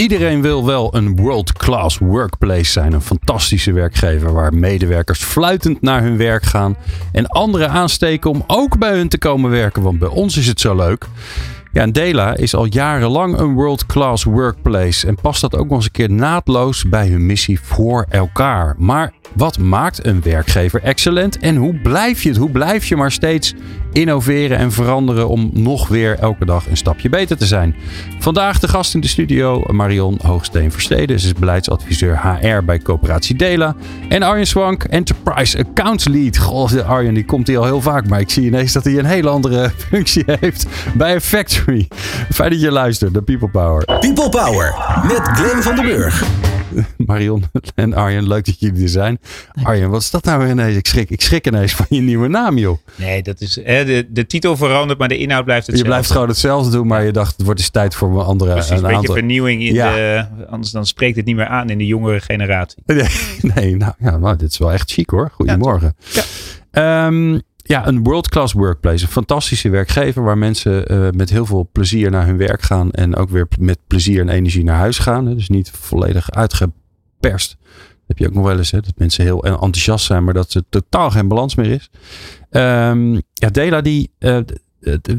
Iedereen wil wel een world-class workplace zijn. Een fantastische werkgever waar medewerkers fluitend naar hun werk gaan. En anderen aansteken om ook bij hun te komen werken. Want bij ons is het zo leuk. Ja, en Dela is al jarenlang een world-class workplace. En past dat ook nog eens een keer naadloos bij hun missie voor elkaar. Maar wat maakt een werkgever excellent? En hoe blijf je het? Hoe blijf je maar steeds innoveren en veranderen om nog weer elke dag een stapje beter te zijn? Vandaag de gast in de studio, Marion Hoogsteen Versteden. Ze is beleidsadviseur HR bij Coöperatie Dela. En Arjen Swank, Enterprise Accounts Lead. Goh, Arjen die komt hier al heel vaak, maar ik zie ineens dat hij een hele andere functie heeft bij factory. Fijn dat je luistert, de People Power. People Power met Glenn van den Burg. Marion en Arjen, leuk dat jullie er zijn. Arjen, wat is dat nou weer ineens? Ik schrik, ik schrik ineens van je nieuwe naam, joh. Nee, dat is, hè, de, de titel verandert, maar de inhoud blijft hetzelfde. Je blijft gewoon hetzelfde doen, maar je dacht, het wordt eens tijd voor een andere. Precies, een, beetje vernieuwing in Ja. de, anders dan spreekt het niet meer aan in de jongere generatie. Nee, nee nou, ja, nou, dit is wel echt chic hoor. Goedemorgen. Ja. Ehm, ja, een world-class workplace. Een fantastische werkgever waar mensen eh, met heel veel plezier naar hun werk gaan. En ook weer met plezier en energie naar huis gaan. Dus niet volledig uitgeperst. Dat heb je ook nog wel eens. Hè, dat mensen heel enthousiast zijn, maar dat er totaal geen balans meer is. Ehm, ja, Dela, die, eh,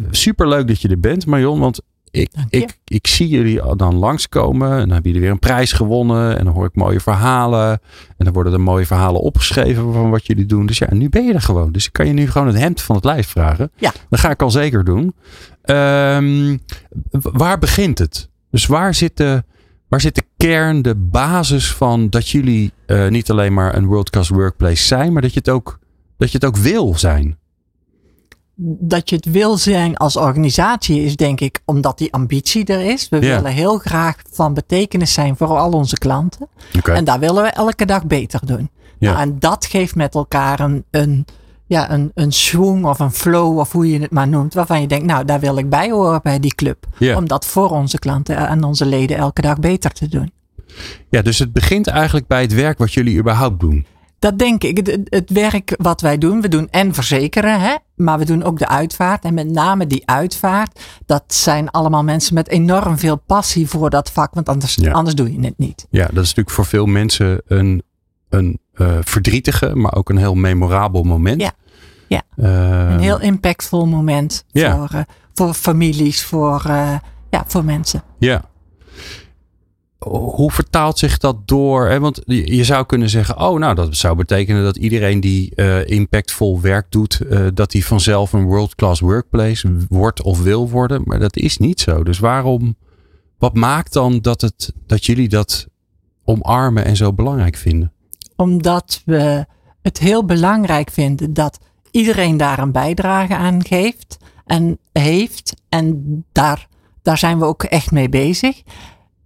super leuk dat je er bent, Marion. Want ik, ik, ik zie jullie dan langskomen. En dan hebben jullie weer een prijs gewonnen. En dan hoor ik mooie verhalen. En dan worden er mooie verhalen opgeschreven van wat jullie doen. Dus ja, nu ben je er gewoon. Dus ik kan je nu gewoon het hemd van het lijf vragen. Ja. Dat ga ik al zeker doen. Ehm, waar begint het? Dus waar zit de, waar zit de kern, de basis van dat jullie eh, niet alleen maar een world-class workplace zijn, maar dat je het ook, dat je het ook wil zijn? Dat je het wil zijn als organisatie is denk ik omdat die ambitie er is. We willen heel graag van betekenis zijn voor al onze klanten. En daar willen we elke dag beter doen. Nou, en dat geeft met elkaar een, een, ja, een, een swing of een flow of hoe je het maar noemt. Waarvan je denkt, nou daar wil ik bij horen bij die club. Om dat voor onze klanten en onze leden elke dag beter te doen. Ja, dus het begint eigenlijk bij het werk wat jullie überhaupt doen. Dat denk ik. Het, het werk wat wij doen, we doen en verzekeren, hè, maar we doen ook de uitvaart. En met name die uitvaart, dat zijn allemaal mensen met enorm veel passie voor dat vak, want anders, Ja. anders doe je het niet. Ja, dat is natuurlijk voor veel mensen een, een eh, verdrietige, maar ook een heel memorabel moment. Ja. Ja. Eh, Een heel impactvol moment Ja. voor, eh, voor families, voor, ja, voor mensen. Ja. Hoe vertaalt zich dat door? Hè? Want je zou kunnen zeggen, oh nou, dat zou betekenen dat iedereen die eh, impactvol werk doet, eh, dat die vanzelf een world-class workplace wordt of wil worden. Maar dat is niet zo. Dus waarom, wat maakt dan dat, het, dat jullie dat omarmen en zo belangrijk vinden? Omdat we het heel belangrijk vinden dat iedereen daar een bijdrage aan geeft en heeft. En daar, daar zijn we ook echt mee bezig.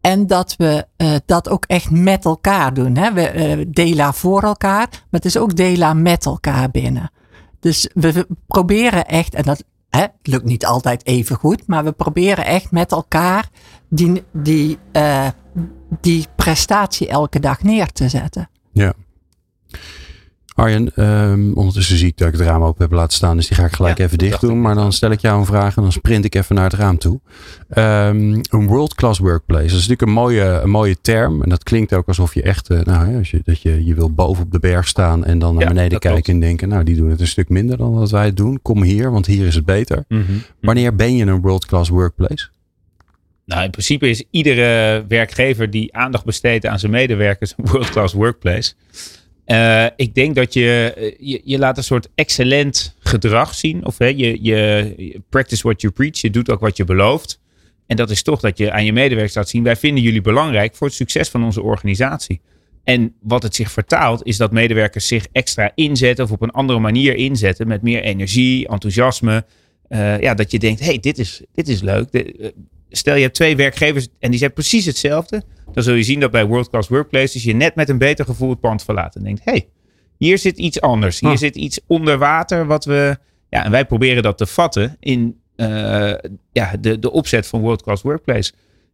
En dat we eh, dat ook echt met elkaar doen. Hè? We eh, dela voor elkaar, maar het is ook dela met elkaar binnen. Dus we, proberen echt, en dat hè, lukt niet altijd even goed, maar we proberen echt met elkaar die, die, eh, die prestatie elke dag neer te zetten. Ja. Arjen, ehm, ondertussen zie ik dat ik het raam open heb laten staan, dus die ga ik gelijk Ja, even dicht doen. Maar dan stel ik jou een vraag en dan sprint ik even naar het raam toe. Ehm, een world-class workplace, dat is natuurlijk een mooie, een mooie term. En dat klinkt ook alsof je echt, eh, nou, ja, als je, dat je, je wil boven op de berg staan en dan naar Ja, beneden kijken klopt. en denken, nou, die doen het een stuk minder dan wat wij het doen. Kom hier, want hier is het beter. Mhm. Wanneer ben je een world-class workplace? Nou, in principe is iedere werkgever die aandacht besteedt aan zijn medewerkers een world-class workplace. Eh, ik denk dat je, eh, je, je laat een soort excellent gedrag zien. Of hè, je, je, practice what you preach. Je doet ook wat je belooft. En dat is toch dat je aan je medewerkers laat zien. Wij vinden jullie belangrijk voor het succes van onze organisatie. En wat het zich vertaalt is dat medewerkers zich extra inzetten of op een andere manier inzetten. Met meer energie, enthousiasme. Eh, ja, dat je denkt, hey, dit is, dit is leuk. Stel je hebt twee werkgevers en die zijn precies hetzelfde. Dan zul je zien dat bij World Class Workplaces je net met een beter gevoel het pand verlaat. En denkt, hey, hier zit iets anders. Hier Ah. zit iets onder water wat we, Ja, en wij proberen dat te vatten in uh, ja, de, de opzet van World Class Workplace.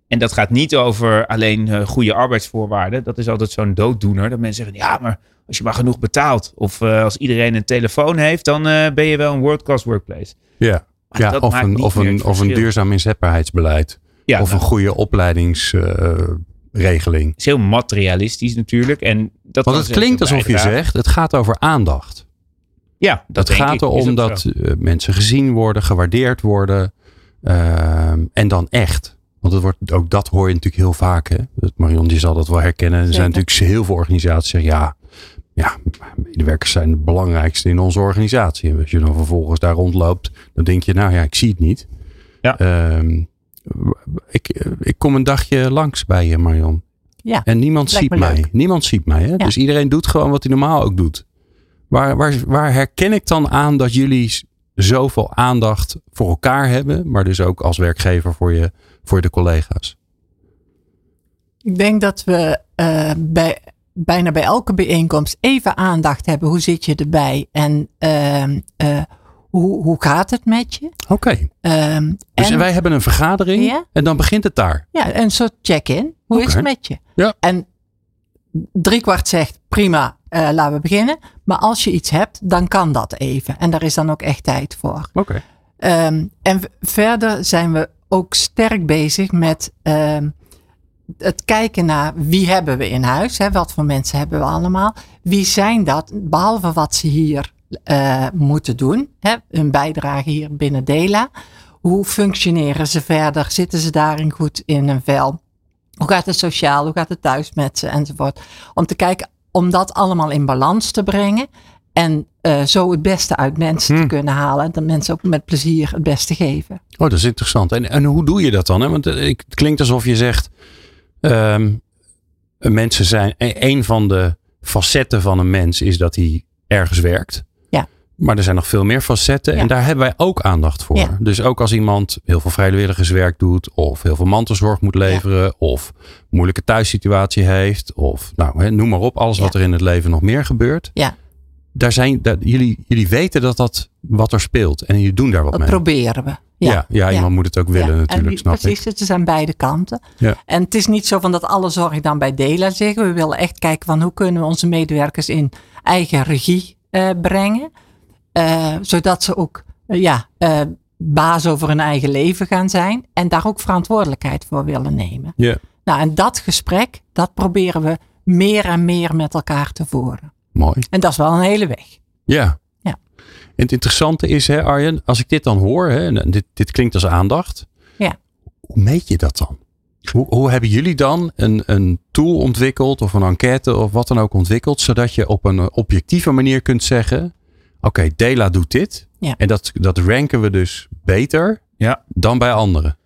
En dat gaat niet over alleen uh, goede arbeidsvoorwaarden. Dat is altijd zo'n dooddoener. Dat mensen zeggen, ja, maar als je maar genoeg betaalt. Of uh, als iedereen een telefoon heeft, dan ben je wel een world class workplace. Ja, ja of, een, of, een, of een duurzaam inzetbaarheidsbeleid. Ja, of nou, een goede opleidingsregeling. Het is heel materialistisch natuurlijk. En dat Want het klinkt alsof je zegt, het gaat over aandacht. Ja, dat het gaat erom dat uh, mensen gezien worden, gewaardeerd worden. Uh, en dan echt. Want het wordt, ook dat hoor je natuurlijk heel vaak. Hè? Marion die zal dat wel herkennen. Er zijn natuurlijk heel veel organisaties die zeggen ja, ja, medewerkers zijn het belangrijkste in onze organisatie. En als je dan vervolgens daar rondloopt, dan denk je, nou ja, ik zie het niet. Ja. Um, ik, ik kom een dagje langs bij je, Marion. Ja, en niemand ziet mij. Niemand ziet mij. Hè? Ja. Dus iedereen doet gewoon wat hij normaal ook doet. Waar, waar, waar herken ik dan aan dat jullie zoveel aandacht voor elkaar hebben, maar dus ook als werkgever voor, je, voor de collega's? Ik denk dat we uh, bij, bijna bij elke bijeenkomst even aandacht hebben. Hoe zit je erbij? En uh, uh, hoe, hoe gaat het met je? Oké. Okay. Um, dus en, wij hebben een vergadering en dan begint het daar. Ja, een soort check-in. Hoe okay. is het met je? Ja. En driekwart zegt prima, uh, laten we beginnen. Maar als je iets hebt, dan kan dat even. En daar is dan ook echt tijd voor. Oké. Okay. Um, en verder zijn we ook sterk bezig met um, het kijken naar wie hebben we in huis. Hè? Wat voor mensen hebben we allemaal. Wie zijn dat, behalve wat ze hier uh, moeten doen. Hè? Hun bijdrage hier binnen Dela. Hoe functioneren ze verder? Zitten ze daarin goed in een vel? Hoe gaat het sociaal? Hoe gaat het thuis met ze? Enzovoort. Om te kijken, om dat allemaal in balans te brengen. En uh, zo het beste uit mensen hmm. te kunnen halen. Dat mensen ook met plezier het beste geven. Oh, dat is interessant. En, en hoe doe je dat dan? Hè? Want eh, het klinkt alsof je zegt. Um, mensen zijn. E-, een van de facetten van een mens is dat hij ergens werkt. Maar er zijn nog veel meer facetten en daar hebben wij ook aandacht voor. Dus ook als iemand heel veel vrijwilligerswerk doet, of heel veel mantelzorg moet leveren, of moeilijke thuissituatie heeft, of nou, noem maar op, alles wat er in het leven nog meer gebeurt. Ja. Daar zijn, dat, jullie, jullie weten dat dat wat er speelt en jullie doen daar wat dat mee. proberen we. Ja, ja, iemand moet het ook willen natuurlijk, die, snap precies, het is aan beide kanten. Ja. En het is niet zo van dat alle zorg dan bij Dela zeggen. We willen echt kijken van hoe kunnen we onze medewerkers in eigen regie uh, brengen. Uh, zodat ze ook uh, ja, baas over hun eigen leven gaan zijn. En daar ook verantwoordelijkheid voor willen nemen. Yeah. Nou, en dat gesprek, dat proberen we meer en meer met elkaar te voeren. Mooi. En dat is wel een hele weg. Ja. ja. En het interessante is, hè, Arjen, als ik dit dan hoor, hè, en dit, dit klinkt als aandacht. Ja. Hoe meet je dat dan? Hoe, hoe hebben jullie dan een, een tool ontwikkeld of een enquête of wat dan ook ontwikkeld, zodat je op een objectieve manier kunt zeggen: Oké, okay, Dela doet dit. Ja. En dat, dat ranken we dus beter ja. dan bij anderen.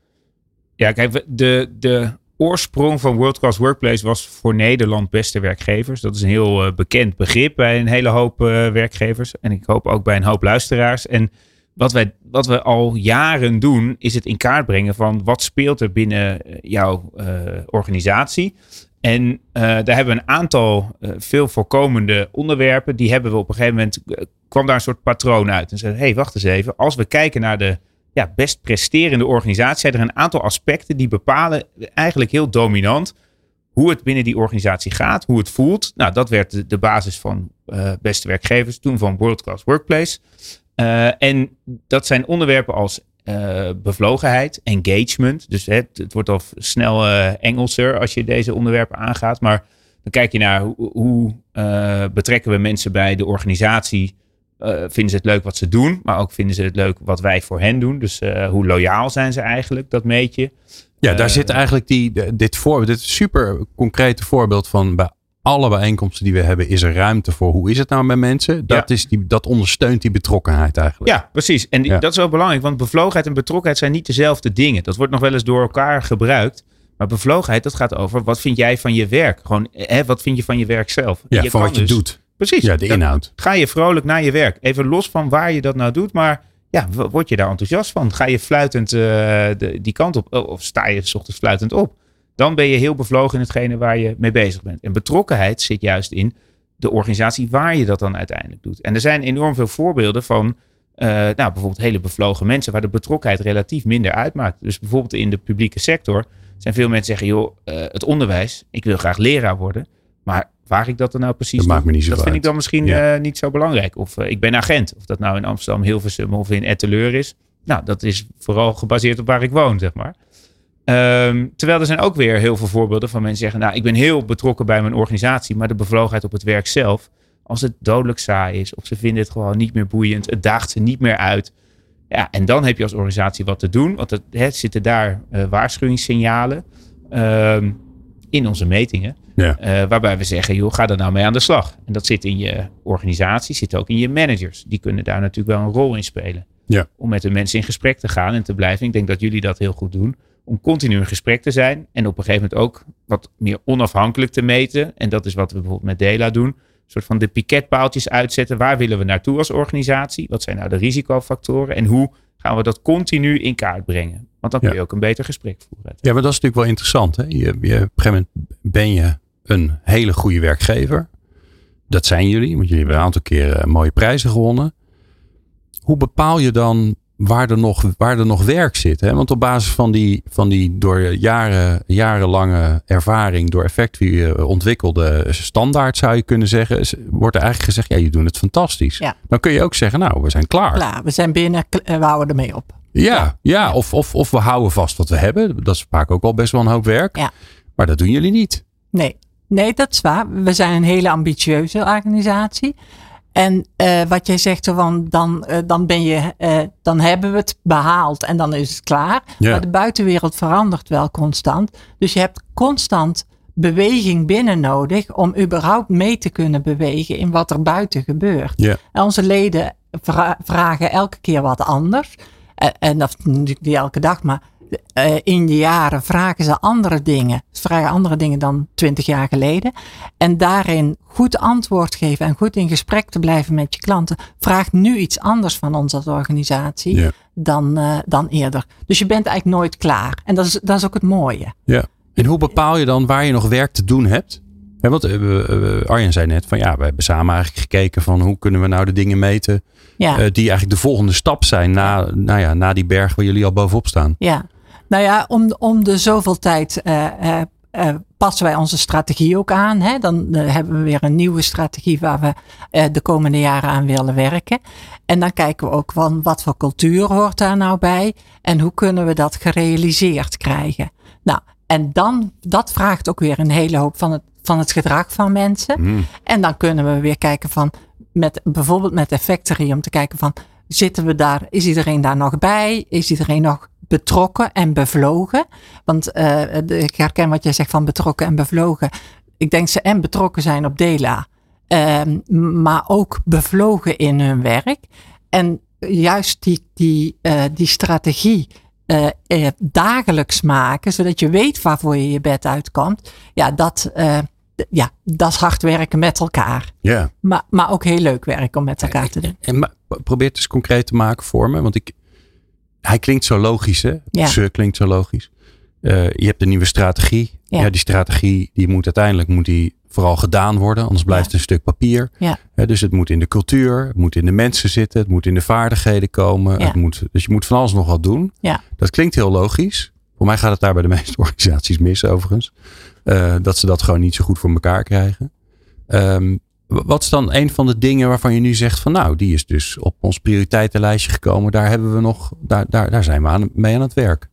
Ja, kijk, de, de oorsprong van World Class Workplace was voor Nederland beste werkgevers. Dat is een heel uh, bekend begrip bij een hele hoop uh, werkgevers. En ik hoop ook bij een hoop luisteraars. En wat, wij, wat we al jaren doen, is het in kaart brengen van wat speelt er binnen eh, jouw uh, organisatie. En daar hebben we een aantal veel voorkomende onderwerpen. Die hebben we op een gegeven moment, kwam daar een soort patroon uit. En zeiden, hé, hey, wacht eens even. Als we kijken naar de ja, best presterende organisatie, zijn er een aantal aspecten die bepalen eigenlijk heel dominant hoe het binnen die organisatie gaat, hoe het voelt. Nou, dat werd de, basis van beste werkgevers, toen van World Class Workplace. en dat zijn onderwerpen als uh, bevlogenheid, engagement. Dus het, het wordt al snel Engelser als je deze onderwerpen aangaat. Maar dan kijk je naar hoe, hoe betrekken we mensen bij de organisatie. Vinden ze het leuk wat ze doen, maar ook vinden ze het leuk wat wij voor hen doen. Dus hoe loyaal zijn ze eigenlijk, dat meet je. Ja, daar zit eigenlijk die, dit, voor, dit super concrete voorbeeld van bij alle bijeenkomsten die we hebben, is er ruimte voor. Hoe is het nou met mensen? Dat, is die, dat ondersteunt die betrokkenheid eigenlijk. Ja, precies. En dat is wel belangrijk, want bevlogenheid en betrokkenheid zijn niet dezelfde dingen. Dat wordt nog wel eens door elkaar gebruikt. Maar bevlogenheid, dat gaat over wat vind jij van je werk? Gewoon, hè, wat vind je van je werk zelf? Ja, van wat je dus, doet. Precies. Ja, de inhoud. Ga je vrolijk naar je werk. Even los van waar je dat nou doet, maar ja, word je daar enthousiast van? Ga je fluitend uh, de, die kant op? Of sta je s ochtends fluitend op? dan ben je heel bevlogen in hetgene waar je mee bezig bent. En betrokkenheid zit juist in de organisatie waar je dat dan uiteindelijk doet. En er zijn enorm veel voorbeelden van Uh, nou, bijvoorbeeld hele bevlogen mensen waar de betrokkenheid relatief minder uitmaakt. Dus bijvoorbeeld in de publieke sector zijn veel mensen zeggen, joh, uh, het onderwijs, ik wil graag leraar worden. Maar waar ik dat dan nou precies dat, maakt me niet zo dat vind uit. ik dan misschien ja. uh, niet zo belangrijk. Of ik ben agent, of dat nou in Amsterdam, Hilversum of in Etteleur is. Nou, dat is vooral gebaseerd op waar ik woon, zeg maar. Um, terwijl er zijn ook weer heel veel voorbeelden van mensen zeggen, nou, ik ben heel betrokken bij mijn organisatie, maar de bevlogenheid op het werk zelf, als het dodelijk saai is, of ze vinden het gewoon niet meer boeiend, het daagt ze niet meer uit. Ja, en dan heb je als organisatie wat te doen, want het, het zitten daar uh, waarschuwingssignalen um, in onze metingen, ja. uh, waarbij we zeggen, joh, ga er nou mee aan de slag. En dat zit in je organisatie, zit ook in je managers. Die kunnen daar natuurlijk wel een rol in spelen. Ja. Om met de mensen in gesprek te gaan en te blijven. Ik denk dat jullie dat heel goed doen om continu in gesprek te zijn en op een gegeven moment ook wat meer onafhankelijk te meten. En dat is wat we bijvoorbeeld met Dela doen. Een soort van de piketpaaltjes uitzetten. Waar willen we naartoe als organisatie? Wat zijn nou de risicofactoren? En hoe gaan we dat continu in kaart brengen? Want dan kun je Ja. ook een beter gesprek voeren. Ja, maar dat is natuurlijk wel interessant. Hè? Je, je, op een gegeven moment ben je een hele goede werkgever. Dat zijn jullie, want jullie hebben een aantal keren mooie prijzen gewonnen. Hoe bepaal je dan waar er nog, waar er nog werk zit? Hè? Want op basis van die, van die door jaren, jarenlange ervaring, door Effectview ontwikkelde standaard zou je kunnen zeggen, wordt er eigenlijk gezegd, ja, je doet het fantastisch. Ja. Dan kun je ook zeggen, nou, we zijn klaar. Klaar, we zijn binnen, eh, we houden ermee op. Ja, ja. Of, of, of we houden vast wat we hebben. Dat is vaak ook al best wel een hoop werk. Ja. Maar dat doen jullie niet. Nee, nee, dat is waar. We zijn een hele ambitieuze organisatie. En eh, wat jij zegt, van, dan, eh, dan, ben je, eh, dan hebben we het behaald en dan is het klaar. Ja. Maar de buitenwereld verandert wel constant. Dus je hebt constant beweging binnen nodig om überhaupt mee te kunnen bewegen in wat er buiten gebeurt. Ja. En onze leden vra- vragen elke keer wat anders. En, en dat natuurlijk niet elke dag, maar eh, in de jaren vragen ze andere dingen. Ze vragen andere dingen dan twintig jaar geleden. En daarin goed antwoord geven en goed in gesprek te blijven met je klanten, vraagt nu iets anders van ons als organisatie Ja. dan, eh, dan eerder. Dus je bent eigenlijk nooit klaar. En dat is, dat is ook het mooie. Ja. En hoe bepaal je dan waar je nog werk te doen hebt? Want eh, Arjen zei net van ja, we hebben samen eigenlijk gekeken van hoe kunnen we nou de dingen meten Ja. die eigenlijk de volgende stap zijn na, nou ja, na die berg waar jullie al bovenop staan. Ja, nou ja, om, om de zoveel tijd eh, eh, eh, passen wij onze strategie ook aan. Hè? Dan hebben we weer een nieuwe strategie waar we de komende jaren aan willen werken. En dan kijken we ook van wat voor cultuur hoort daar nou bij en hoe kunnen we dat gerealiseerd krijgen. Nou, en dan, dat vraagt ook weer een hele hoop van het, van het gedrag van mensen. Hmm. En dan kunnen we weer kijken van, met, bijvoorbeeld met Effectory, om te kijken van, zitten we daar, is iedereen daar nog bij? Is iedereen nog betrokken en bevlogen? Want eh, ik herken wat jij zegt van betrokken en bevlogen. Ik denk ze en betrokken zijn op Dela, ehm, maar ook bevlogen in hun werk. En juist die, die, eh, die strategie eh, eh, dagelijks maken, zodat je weet waarvoor je je bed uitkomt. Ja, dat, ja, dat is hard werken met elkaar. Ja. Maar, maar ook heel leuk werk om met elkaar te doen. En ma- probeer het eens concreet te maken voor me. Want ik, hij klinkt zo logisch, hè? Ja. Ze klinkt zo logisch. Eh, je hebt een nieuwe strategie. Ja. Ja. die strategie die moet uiteindelijk moet die vooral gedaan worden. Anders blijft Ja. het een stuk papier. Ja. Dus het moet in de cultuur, het moet in de mensen zitten, het moet in de vaardigheden komen. Ja. Het moet, dus je moet van alles nog wat doen. Ja. Dat klinkt heel logisch. Voor mij gaat het daar bij de meeste organisaties mis, overigens. Eh, dat ze dat gewoon niet zo goed voor elkaar krijgen. Ehm, wat is dan een van de dingen waarvan je nu zegt van nou, die is dus op ons prioriteitenlijstje gekomen. Daar hebben we nog, daar, daar, daar zijn we aan, mee aan het werk.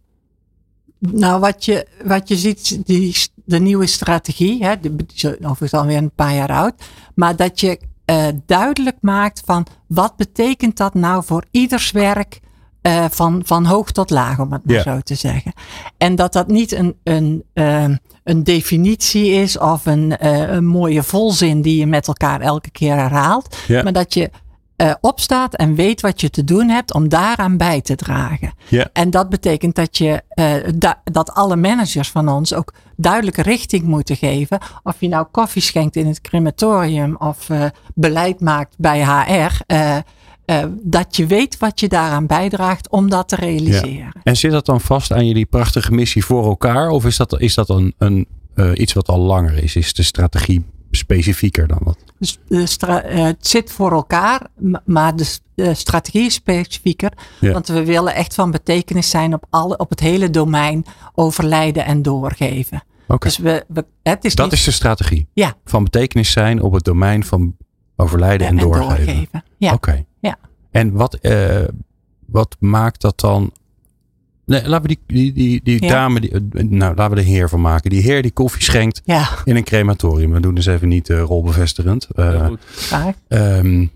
Nou, wat je, wat je ziet, die, de nieuwe strategie, hè, die is overigens alweer een paar jaar oud, maar dat je eh, duidelijk maakt van wat betekent dat nou voor ieders werk eh, van, van hoog tot laag, om het maar zo te zeggen. En dat dat niet een, een, eh, een definitie is of een, eh, een mooie volzin die je met elkaar elke keer herhaalt, maar dat je opstaat en weet wat je te doen hebt om daaraan bij te dragen. Ja. En dat betekent dat, je, da- dat alle managers van ons ook duidelijke richting moeten geven. Of je nou koffie schenkt in het crematorium of beleid maakt bij HR. Eh, dat je weet wat je daaraan bijdraagt om dat te realiseren. En zit dat dan vast aan jullie prachtige missie voor elkaar? Of is dat, is dat een, een, eh, iets wat al langer is? Is de strategie specifieker dan dat? Dus stra- eh, het zit voor elkaar, maar de, strategie is specifieker. Ja. Want we willen echt van betekenis zijn op, alle, op het hele domein overlijden en doorgeven. Dus we, we, het is dat niet is de strategie. Ja. Van betekenis zijn op het domein van overlijden en, doorgeven. Ja. Oké. Ja. En wat, eh, wat maakt dat dan... Nee, laten we die, die, die, die Ja. dame, die, nou laten we de heer van maken. Die heer die koffie schenkt ja, in een crematorium. We doen dus even niet eh, rolbevestigend. Eh. Ehm,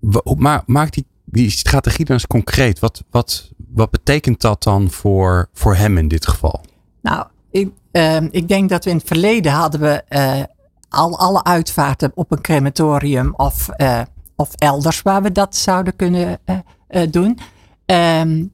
wa- maar maakt die, die strategie dan eens concreet? Wat, wat, wat betekent dat dan voor, voor hem in dit geval? Nou, ik, ehm, ik denk dat we in het verleden hadden we eh, al alle uitvaarten op een crematorium of, eh, of elders waar we dat zouden kunnen eh, eh, doen. Ehm,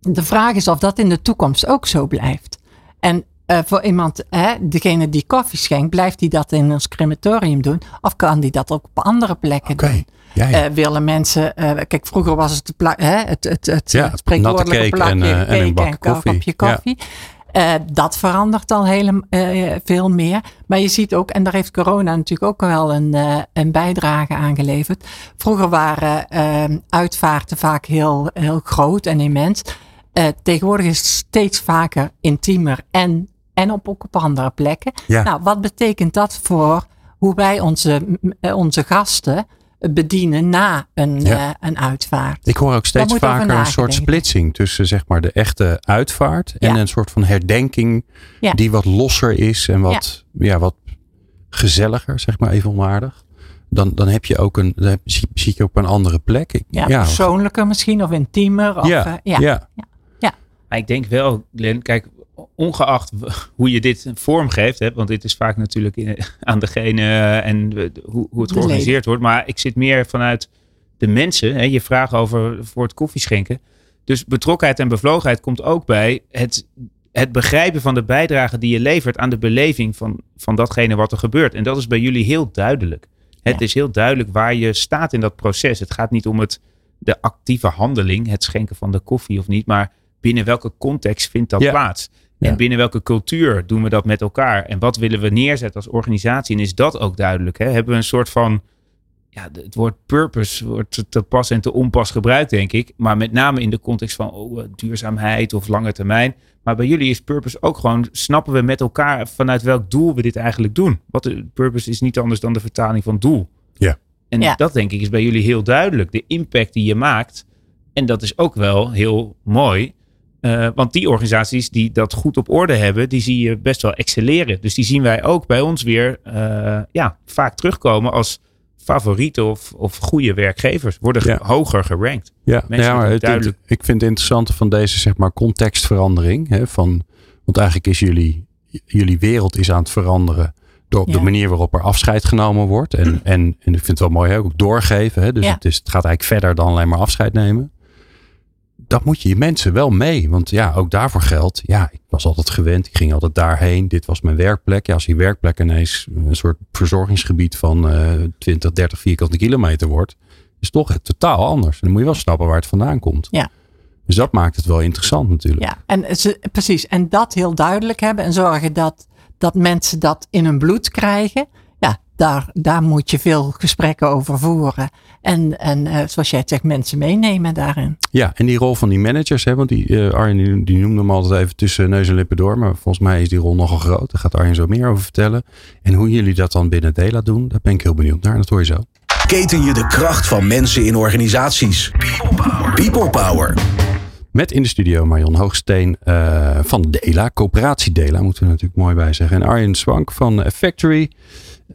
de vraag is of dat in de toekomst ook zo blijft. En voor iemand, hè, degene die koffie schenkt, blijft hij dat in ons crematorium doen? Of kan die dat ook op andere plekken Oké. doen? Ja, ja. Willen mensen, kijk, vroeger was het hè, het, het, het, Ja, het spreekwoordelijke en, plakje en een bak koffie. kopje koffie. Eh, dat verandert al heel eh, veel meer. Maar je ziet ook, en daar heeft corona natuurlijk ook wel een, eh, een bijdrage aan geleverd. Vroeger waren eh, uitvaarten vaak heel, heel groot en immens. Tegenwoordig is het steeds vaker intiemer en, en op, ook op andere plekken. Ja. Nou, wat betekent dat voor hoe wij onze, onze gasten bedienen na een, Ja. eh, een uitvaart? Ik hoor ook steeds vaker een soort splitsing tussen zeg maar de echte uitvaart en Ja. een soort van herdenking Ja. die wat losser is en wat, ja. wat gezelliger, zeg maar even onaardig. Dan, dan heb je ook een, dan heb, zie, zie je op een andere plek. Ik- Ja, persoonlijker misschien of intiemer. Of, ja, eh, ja, ja. Maar ik denk wel, Glenn, kijk, ongeacht hoe je dit vormgeeft, hè, want dit is vaak natuurlijk in- aan degene en de- de- hoe, hoe het georganiseerd wordt, maar ik zit meer vanuit de mensen, hè, je vraag over voor het koffieschenken. Dus betrokkenheid en bevlogenheid komt ook bij het, het begrijpen van de bijdrage die je levert aan de beleving van, van datgene wat er gebeurt. En dat is bij jullie heel duidelijk. Het Ja. is heel duidelijk waar je staat in dat proces. Het gaat niet om het, de actieve handeling, het schenken van de koffie of niet, maar binnen welke context vindt dat Ja. plaats? En Ja. binnen welke cultuur doen we dat met elkaar? En wat willen we neerzetten als organisatie? En is dat ook duidelijk? Hè? Hebben we een soort van. Ja, het woord purpose wordt te- te pas en te onpas gebruikt, denk ik. Maar met name in de context van oh, eh, duurzaamheid of lange termijn. Maar bij jullie is purpose ook gewoon, snappen we met elkaar vanuit welk doel we dit eigenlijk doen? Wat de purpose is niet anders dan de vertaling van doel. Ja. En Ja. dat denk ik is bij jullie heel duidelijk. De impact die je maakt. En dat is ook wel heel mooi. Eh, want die organisaties die dat goed op orde hebben, die zie je best wel excelleren. Dus die zien wij ook bij ons weer eh, ja, vaak terugkomen als favoriete of, of goede werkgevers. Worden Ja. hoger gerankt. Ja, Mensen ja maar moeten het, duidelijk- ik vind het interessante van deze zeg maar contextverandering. Hè, van, want eigenlijk is jullie, jullie wereld is aan het veranderen door op de manier waarop er afscheid genomen wordt. En, en, en ik vind het wel mooi hè, ook doorgeven. Hè, dus Ja. het, is, het gaat eigenlijk verder dan alleen maar afscheid nemen. Dat moet je je mensen wel mee. Want ja, ook daarvoor geldt. Ja, ik was altijd gewend. Ik ging altijd daarheen. Dit was mijn werkplek. Ja, als die werkplek ineens een soort verzorgingsgebied van eh 20, 30 vierkante kilometer wordt. Is toch het totaal anders. En dan moet je wel snappen waar het vandaan komt. Ja. Dus dat maakt het wel interessant natuurlijk. Ja, en ze, precies. En dat heel duidelijk hebben en zorgen dat, dat mensen dat in hun bloed krijgen. Daar, daar moet je veel gesprekken over voeren. En, en eh, zoals jij het zegt, mensen meenemen daarin. Ja, en die rol van die managers, hè, want die, eh, Arjen die, die noemde hem altijd even tussen neus en lippen door. Maar volgens mij is die rol nogal groot. Daar gaat Arjen zo meer over vertellen. En hoe jullie dat dan binnen Dela doen, daar ben ik heel benieuwd naar. Dat hoor je zo. Keten je de kracht van mensen in organisaties. People Power. Met in de studio Marion Hoogsteen eh, van Dela, coöperatie Dela, moeten we natuurlijk mooi bij zeggen. En Arjen Swank van Factory.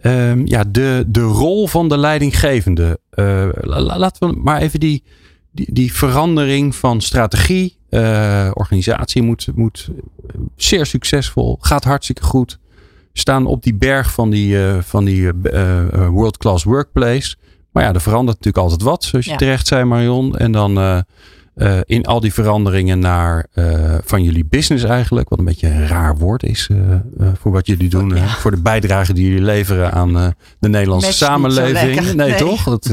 Ehm, ja, de, de rol van de leidinggevende. Eh, la- la- laten we maar even die, die, die verandering van strategie. eh, organisatie moet, moet eh, zeer succesvol, gaat hartstikke goed. Staan op die berg van die, van die world-class workplace. Maar ja, er verandert natuurlijk altijd wat, zoals je Ja. terecht zei Marion. En dan... eh, in al die veranderingen naar eh, van jullie business eigenlijk. Wat een beetje een raar woord is eh, voor wat jullie doen. Ja. voor de bijdrage die jullie leveren aan de Nederlandse samenleving. nee, nee. toch? Dat,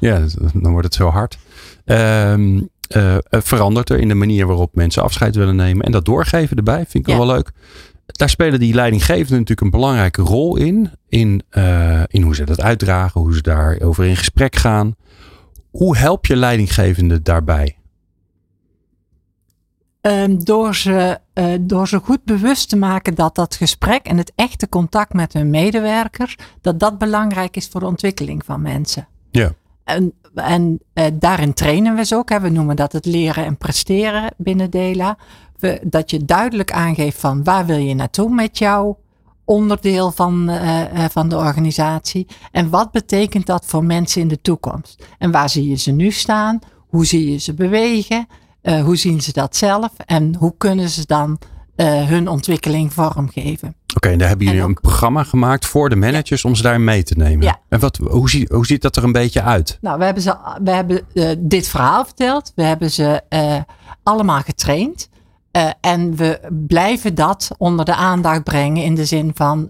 ja, dan wordt het zo hard. Ehm, eh, eh, verandert er in de manier waarop mensen afscheid willen nemen. En dat doorgeven erbij vind ik Ja. wel leuk. daar spelen die leidinggevenden natuurlijk een belangrijke rol in. In, in hoe ze dat uitdragen, hoe ze daarover in gesprek gaan. Hoe help je leidinggevenden daarbij? Um, door, ze, uh, door ze goed bewust te maken dat dat gesprek en het echte contact met hun medewerkers, dat dat belangrijk is voor de ontwikkeling van mensen. Ja. En, en uh, daarin trainen we ze ook. Hè. We noemen dat het leren en presteren binnen Dela. We, dat je duidelijk aangeeft van waar wil je naartoe met jouw onderdeel van, uh, van de organisatie. En wat betekent dat voor mensen in de toekomst? En waar zie je ze nu staan? Hoe zie je ze bewegen? Uh, hoe zien ze dat zelf? En hoe kunnen ze dan hun ontwikkeling vormgeven? Oké, okay, en daar hebben jullie ook, een programma gemaakt voor de managers ja. om ze daar mee te nemen. Ja. En wat, hoe, ziet, hoe ziet dat er een beetje uit? Nou, we hebben, ze, we hebben uh, dit verhaal verteld. We hebben ze allemaal getraind. Uh, en we blijven dat onder de aandacht brengen in de zin van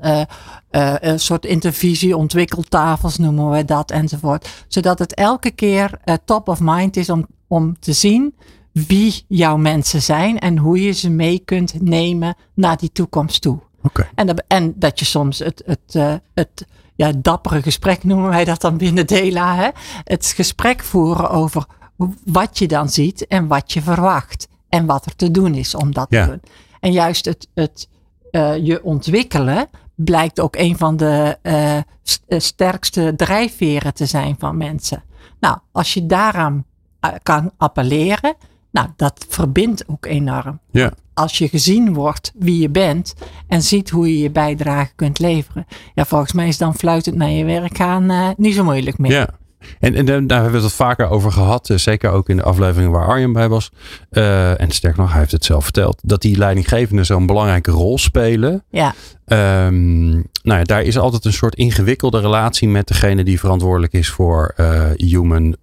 een soort intervisie, ontwikkeltafels noemen we dat enzovoort. Zodat het elke keer top of mind is om, om te zien wie jouw mensen zijn en hoe je ze mee kunt nemen naar die toekomst toe. Okay. En, dat, en dat je soms het, het, uh, het ja, dappere gesprek noemen wij dat dan binnen Dela. Hè? Het gesprek voeren over wat je dan ziet en wat je verwacht. En wat er te doen is om dat ja. te doen. En juist het, het uh, je ontwikkelen blijkt ook een van de uh, st sterkste drijfveren te zijn van mensen. Nou, als je daaraan kan appelleren, nou, dat verbindt ook enorm. Ja. Als je gezien wordt wie je bent en ziet hoe je je bijdrage kunt leveren. Ja, volgens mij is dan fluitend naar je werk gaan uh, niet zo moeilijk meer. Ja. En, en daar hebben we het vaker over gehad. Zeker ook in de aflevering waar Arjen bij was. Uh, en sterker nog, hij heeft het zelf verteld. Dat die leidinggevenden zo'n belangrijke rol spelen. Ja. Um, nou ja, daar is altijd een soort ingewikkelde relatie met degene die verantwoordelijk is voor uh, human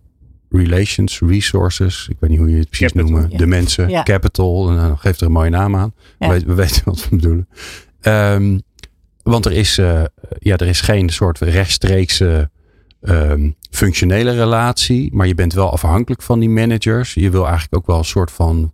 relations, resources. Ik weet niet hoe je het precies Capital, noemen. ja. De mensen, Ja. capital. En dan geeft er een mooie naam aan. Ja. We, weten, we weten wat we bedoelen. Um, want er is, uh, ja, er is geen soort rechtstreekse um, functionele relatie. Maar je bent wel afhankelijk van die managers. Je wil eigenlijk ook wel een soort van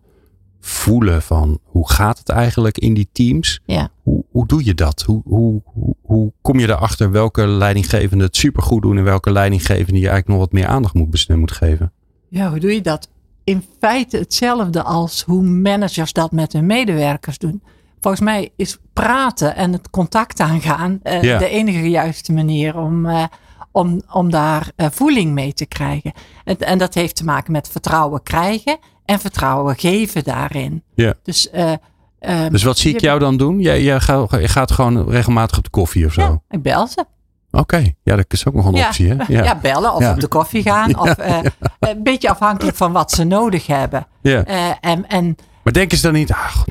voelen van hoe gaat het eigenlijk in die teams. Ja. Hoe, hoe doe je dat? Hoe, hoe, hoe, kom je erachter welke leidinggevenden het supergoed doen en welke leidinggevenden je eigenlijk nog wat meer aandacht moet, moet geven? Ja, hoe doe je dat? In feite hetzelfde als hoe managers dat met hun medewerkers doen. Volgens mij is praten en het contact aangaan uh, Ja. de enige juiste manier om, uh, om, om daar uh, voeling mee te krijgen. En, en dat heeft te maken met vertrouwen krijgen en vertrouwen geven daarin. Ja. Dus, uh, um, Dus wat zie ik jou dan doen? Jij, jij gaat, gewoon regelmatig op de koffie of zo? Ja, ik bel ze. Oké, ja, dat is ook nog een Ja. optie, hè? Ja, bellen of Ja. op de koffie gaan. Of uh, een beetje afhankelijk van wat ze nodig hebben. Ja. Uh, en, en Maar denken ze dan niet, god,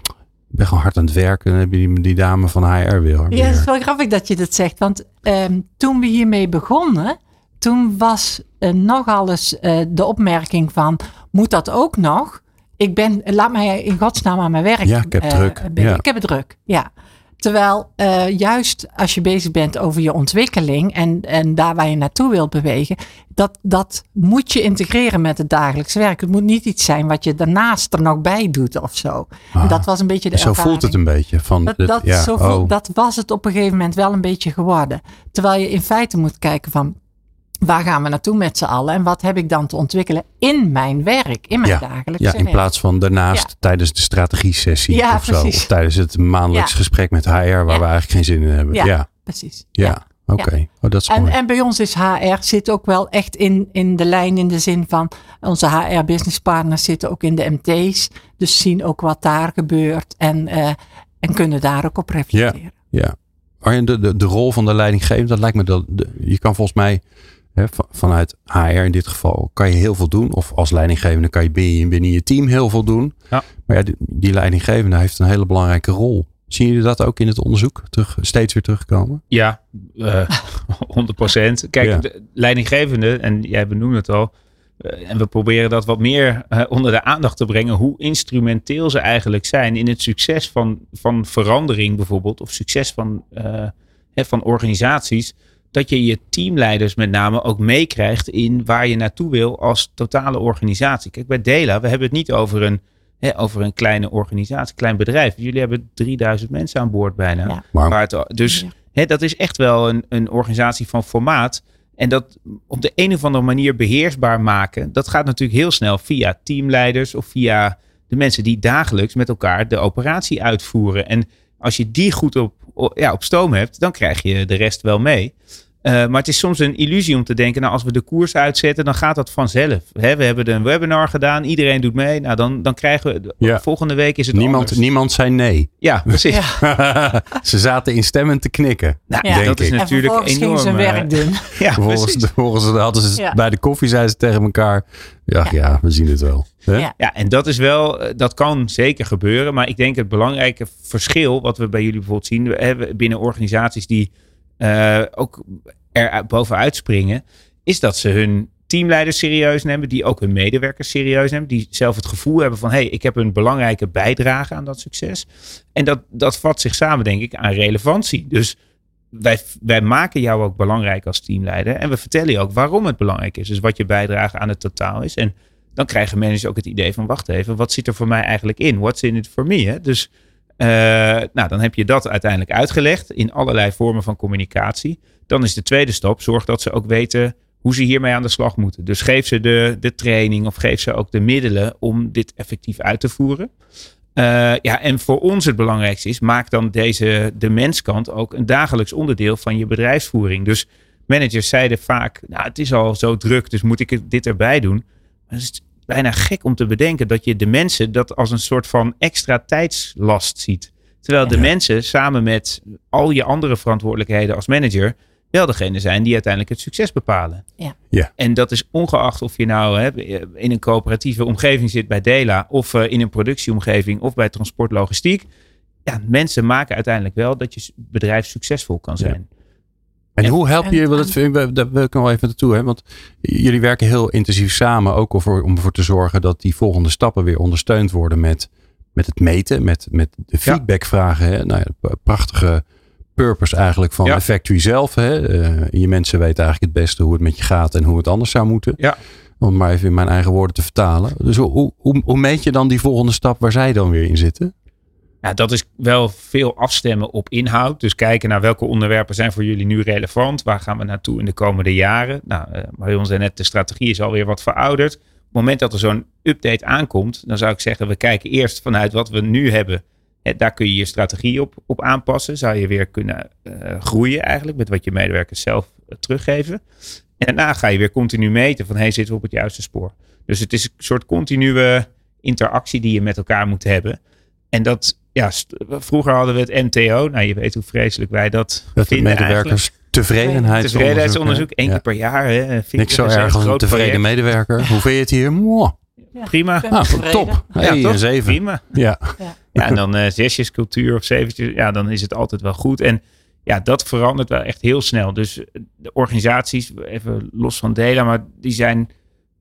ik ben gewoon hard aan het werken. Dan heb je die, die dame van HR weer. Ja, het is wel grappig dat je dat zegt. Want um, toen we hiermee begonnen, toen was uh, nogal eens uh, de opmerking van, moet dat ook nog? Ik ben, laat mij in godsnaam aan mijn werk. Ja, ik heb uh, druk. Ja. Ik heb het druk, ja. Terwijl uh, juist als je bezig bent over je ontwikkeling en, en daar waar je naartoe wilt bewegen, dat, dat moet je integreren met het dagelijks werk. Het moet niet iets zijn wat je daarnaast er nog bij doet of zo. Ah. En dat was een beetje de Zo ervaring. voelt het een beetje. Van, Dat, dit- dat, ja, zo oh. dat was het op een gegeven moment wel een beetje geworden. Terwijl je in feite moet kijken van waar gaan we naartoe met z'n allen en wat heb ik dan te ontwikkelen in mijn werk, in mijn ja, dagelijkse ja, in werk. plaats van daarnaast Ja. tijdens de strategie-sessie Ja, of zo. precies. Of tijdens het maandelijks Ja. gesprek met HR waar Ja. we eigenlijk geen zin in hebben. Ja, Ja, ja, Precies. oké. Oh, dat is En, mooi. en bij ons is HR zit ook wel echt in, in de lijn in de zin van onze HR business partners zitten ook in de MT's. Dus zien ook wat daar gebeurt en, uh, en kunnen daar ook op reflecteren. Ja. Arjen, de, de, de rol van de leidinggevende, dat lijkt me dat. de- je kan volgens mij vanuit HR in dit geval, kan je heel veel doen. Of als leidinggevende kan je binnen, je- binnen je team heel veel doen. Ja. Maar ja, die, die leidinggevende heeft een hele belangrijke rol. Zien jullie dat ook in het onderzoek terug, steeds weer terugkomen? Ja, eh 100%. Kijk, Ja. de leidinggevende, en jij benoemde het al, eh, en we proberen dat wat meer eh, onder de aandacht te brengen, hoe instrumenteel ze eigenlijk zijn in het succes van, van verandering bijvoorbeeld, of succes van, eh, hè, van organisaties, dat je je teamleiders met name ook meekrijgt in waar je naartoe wil als totale organisatie. Kijk, bij Dela, we hebben het niet over een hè, over een kleine organisatie, klein bedrijf. Jullie hebben 3000 mensen aan boord bijna. Ja. Maar Waar het- dus Ja. hè, dat is echt wel een, een organisatie van formaat. En dat op de een of andere manier beheersbaar maken, dat gaat natuurlijk heel snel via teamleiders of via de mensen die dagelijks met elkaar de operatie uitvoeren. En als je die goed op, ja, op stoom hebt, dan krijg je de rest wel mee. Eh, maar het is soms een illusie om te denken, nou als we de koers uitzetten, dan gaat dat vanzelf. Hè, we hebben een webinar gedaan, iedereen doet mee. Nou, dan, dan krijgen we, Ja. volgende week is het niemand, anders. niemand zei nee. Ja, precies. Ja. Ze zaten instemmend te knikken. Nou, Ja. denk dat is ik. Natuurlijk enorm. zijn eh, werk doen. Ja, Volgens, hadden ze Ja. bij de koffie zeiden ze tegen elkaar. Ja, ja. we zien het wel. Hè? Ja. Ja, en dat is wel, eh, dat kan zeker gebeuren. Maar ik denk het belangrijke verschil, wat we bij jullie bijvoorbeeld zien, we hebben binnen organisaties die eh, ook er bovenuit springen, is dat ze hun teamleiders serieus nemen, die ook hun medewerkers serieus nemen, die zelf het gevoel hebben van, hé, hey, ik heb een belangrijke bijdrage aan dat succes. En dat, dat vat zich samen, denk ik, aan relevantie. Dus wij, wij maken jou ook belangrijk als teamleider en we vertellen je ook waarom het belangrijk is. Dus wat je bijdrage aan het totaal is. En dan krijgen managers ook het idee van, wacht even, wat zit er voor mij eigenlijk in? What's in it for me? Hè? Dus eh, nou, dan heb je dat uiteindelijk uitgelegd in allerlei vormen van communicatie. Dan is de tweede stap, zorg dat ze ook weten hoe ze hiermee aan de slag moeten. Dus geef ze de, de training of geef ze ook de middelen om dit effectief uit te voeren. Eh, ja, en voor ons het belangrijkste is, maak dan deze, de menskant ook een dagelijks onderdeel van je bedrijfsvoering. Dus managers zeiden vaak, nou het is al zo druk, dus moet ik dit erbij doen. Maar bijna gek om te bedenken dat je de mensen dat als een soort van extra tijdslast ziet. Terwijl de Ja. mensen samen met al je andere verantwoordelijkheden als manager wel degene zijn die uiteindelijk het succes bepalen. Ja. Ja. En dat is ongeacht of je nou hè, in een coöperatieve omgeving zit bij Dela of eh, in een productieomgeving of bij transportlogistiek. Ja, mensen maken uiteindelijk wel dat je bedrijf succesvol kan zijn. En Ja. hoe help je, want dat daar wil ik nog wel even naartoe, hè? want jullie werken heel intensief samen ook om voor, om ervoor te zorgen dat die volgende stappen weer ondersteund worden met, met het meten, met, met de feedbackvragen. Hè? Nou ja, prachtige purpose eigenlijk van Ja. de factory zelf. Hè? Eh, je mensen weten eigenlijk het beste hoe het met je gaat en hoe het anders zou moeten. Ja. Om het maar even in mijn eigen woorden te vertalen. Dus hoe, hoe, hoe, hoe meet je dan die volgende stap waar zij dan weer in zitten? Ja, dat is wel veel afstemmen op inhoud. Dus kijken naar welke onderwerpen zijn voor jullie nu relevant. Waar gaan we naartoe in de komende jaren? Nou, eh Marion zei net, de strategie is alweer wat verouderd. Op het moment dat er zo'n update aankomt, dan zou ik zeggen, we kijken eerst vanuit wat we nu hebben. Daar kun je je strategie op, op aanpassen. Zou je weer kunnen eh, groeien eigenlijk met wat je medewerkers zelf eh, teruggeven. En daarna ga je weer continu meten van, hey, zitten we op het juiste spoor? Dus het is een soort continue interactie die je met elkaar moet hebben. En dat, ja, vroeger hadden we het MTO. Nou, je weet hoe vreselijk wij dat Dat de vinden medewerkers tevredenheidsonderzoek. Tevredenheidsonderzoek, één Ja. keer per jaar. Hè. Vind Niks zo erg een als een groot tevreden project. medewerker. Hoe vind je het hier? Mwah. Prima. Ah, top. Hey, ja, een zeven. Prima. Ja. Ja, en dan eh zesjescultuur of zeventjes. Ja, dan is het altijd wel goed. En ja, dat verandert wel echt heel snel. Dus de organisaties, even los van delen, maar die zijn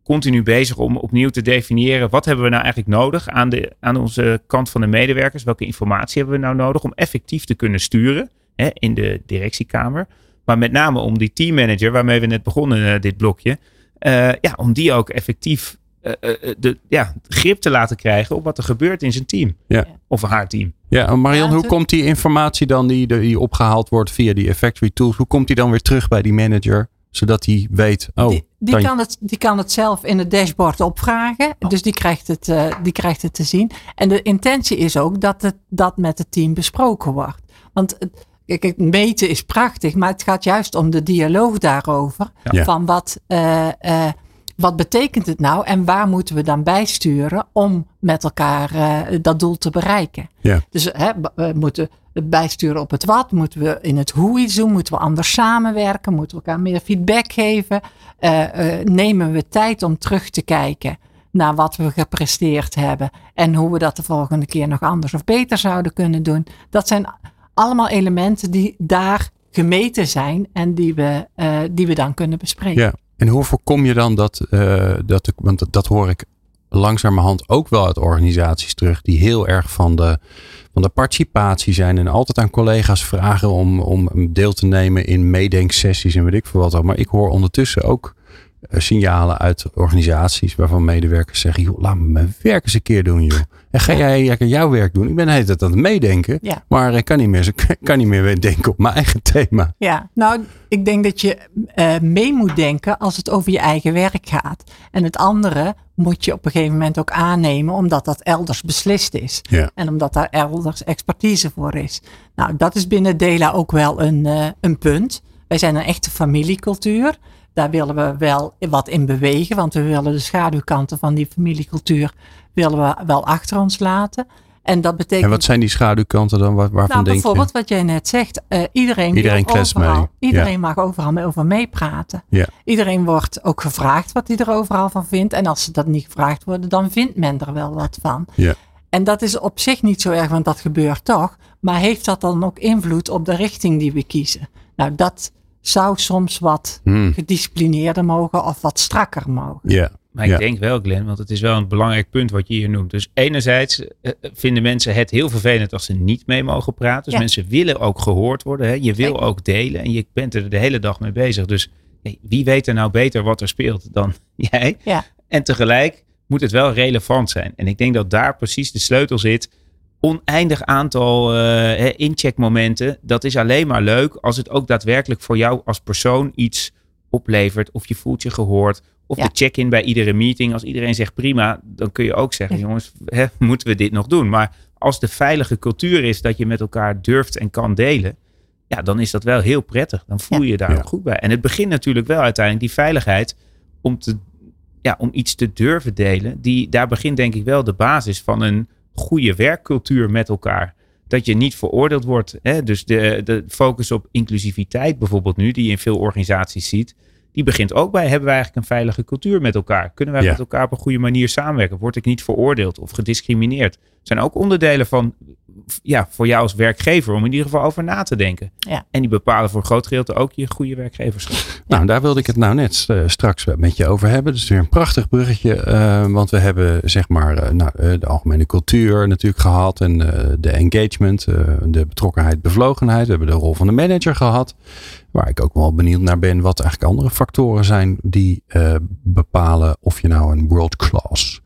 continu bezig om opnieuw te definiëren. Wat hebben we nou eigenlijk nodig aan, de, aan onze kant van de medewerkers? Welke informatie hebben we nou nodig om effectief te kunnen sturen hè, in de directiekamer? Maar met name om die teammanager, waarmee we net begonnen, eh, dit blokje. eh, ja, om die ook effectief eh, de, ja, grip te laten krijgen op wat er gebeurt in zijn team. Ja. Of haar team. Ja, Ja, hoe komt die informatie dan die, die opgehaald wordt via die factory tools, hoe komt die dan weer terug bij die manager? Zodat hij weet, oh, die, kan het, die kan het zelf in het dashboard opvragen. Dus die krijgt, het, eh, die krijgt het te zien. En de intentie is ook dat het, dat met het team besproken wordt. Want het, kijk, het meten is prachtig, maar het gaat juist om de dialoog daarover. Ja. Van wat, eh, eh, wat betekent het nou en waar moeten we dan bijsturen om met elkaar eh, dat doel te bereiken. Ja. Dus hè, we moeten bijsturen op het wat, moeten we in het hoe iets doen, moeten we anders samenwerken, moeten we elkaar meer feedback geven, Eh, eh, nemen we tijd om terug te kijken naar wat we gepresteerd hebben en hoe we dat de volgende keer nog anders of beter zouden kunnen doen. Dat zijn allemaal elementen die daar gemeten zijn en die we, die we dan kunnen bespreken. Ja. En hoe voorkom je dan dat, eh, dat de- want dat, hoor ik langzamerhand ook wel uit organisaties terug, die heel erg van de, van de participatie zijn en altijd aan collega's vragen om, om deel te nemen in meedenksessies en weet ik veel wat. Maar ik hoor ondertussen ook signalen uit organisaties waarvan medewerkers zeggen: joh, laat me mijn werk eens een keer doen, joh. En ga jij lekker jouw werk doen? Ik ben de hele tijd aan het meedenken, Ja. maar ik kan niet meer, kan niet meer denken op mijn eigen thema. Ja, nou, ik denk dat je eh, mee moet denken als het over je eigen werk gaat. En het andere moet je op een gegeven moment ook aannemen, omdat dat elders beslist is. Ja. En omdat daar elders expertise voor is. Nou, dat is binnen Dela ook wel een, eh, een punt. Wij zijn een echte familiecultuur. Daar willen we wel wat in bewegen, want we willen de schaduwkanten van die familiecultuur willen we wel achter ons laten. En dat betekent. En wat zijn die schaduwkanten dan? Waar- Waarvan Nou, denk je? bijvoorbeeld wat jij net zegt. eh, iedereen Iedereen overal, mee. Iedereen mag overal mee over meepraten. Ja. Iedereen wordt ook gevraagd wat hij er overal van vindt. En als ze dat niet gevraagd worden, dan vindt men er wel wat van. Ja. En dat is op zich niet zo erg, want dat gebeurt toch. Maar heeft dat dan ook invloed op de richting die we kiezen? Nou, dat zou soms wat Hmm. gedisciplineerder mogen of wat strakker mogen. Ja. Maar ik Ja. denk wel, Glenn, want het is wel een belangrijk punt wat je hier noemt. Dus enerzijds eh, vinden mensen het heel vervelend als ze niet mee mogen praten. Dus Ja. mensen willen ook gehoord worden. Hè? Je wil Zeker. ook delen en je bent er de hele dag mee bezig. Dus hey, wie weet er nou beter wat er speelt dan jij? Ja. En tegelijk moet het wel relevant zijn. En ik denk dat daar precies de sleutel zit. Oneindig aantal eh, incheckmomenten. Dat is alleen maar leuk als het ook daadwerkelijk voor jou als persoon iets oplevert. Of je voelt je gehoord. Of Ja. de check-in bij iedere meeting. Als iedereen zegt prima, dan kun je ook zeggen: Ja. jongens, hè, moeten we dit nog doen? Maar als de veilige cultuur is dat je met elkaar durft en kan delen. Ja, dan is dat wel heel prettig. Dan voel je je daar Ja. ook goed bij. En het begint natuurlijk wel uiteindelijk die veiligheid om, te, ja, om iets te durven delen. Die, daar begint denk ik wel de basis van een goede werkcultuur met elkaar. Dat je niet veroordeeld wordt. Hè? Dus de, de focus op inclusiviteit bijvoorbeeld nu, die je in veel organisaties ziet. Die begint ook bij, hebben wij eigenlijk een veilige cultuur met elkaar? Kunnen wij Ja. met elkaar op een goede manier samenwerken? Word ik niet veroordeeld of gediscrimineerd? zijn ook onderdelen van, ja, voor jou als werkgever om in ieder geval over na te denken. Ja. En die bepalen voor een groot gedeelte ook je goede werkgeverschap. Nou, daar wilde ik het nou net eh, straks met je over hebben. Dus weer een prachtig bruggetje. eh, want we hebben zeg maar eh, nou, eh, de algemene cultuur natuurlijk gehad. En eh, de engagement, eh, de betrokkenheid, bevlogenheid. We hebben de rol van de manager gehad. Waar ik ook wel benieuwd naar ben wat eigenlijk andere factoren zijn die eh, bepalen of je nou een world class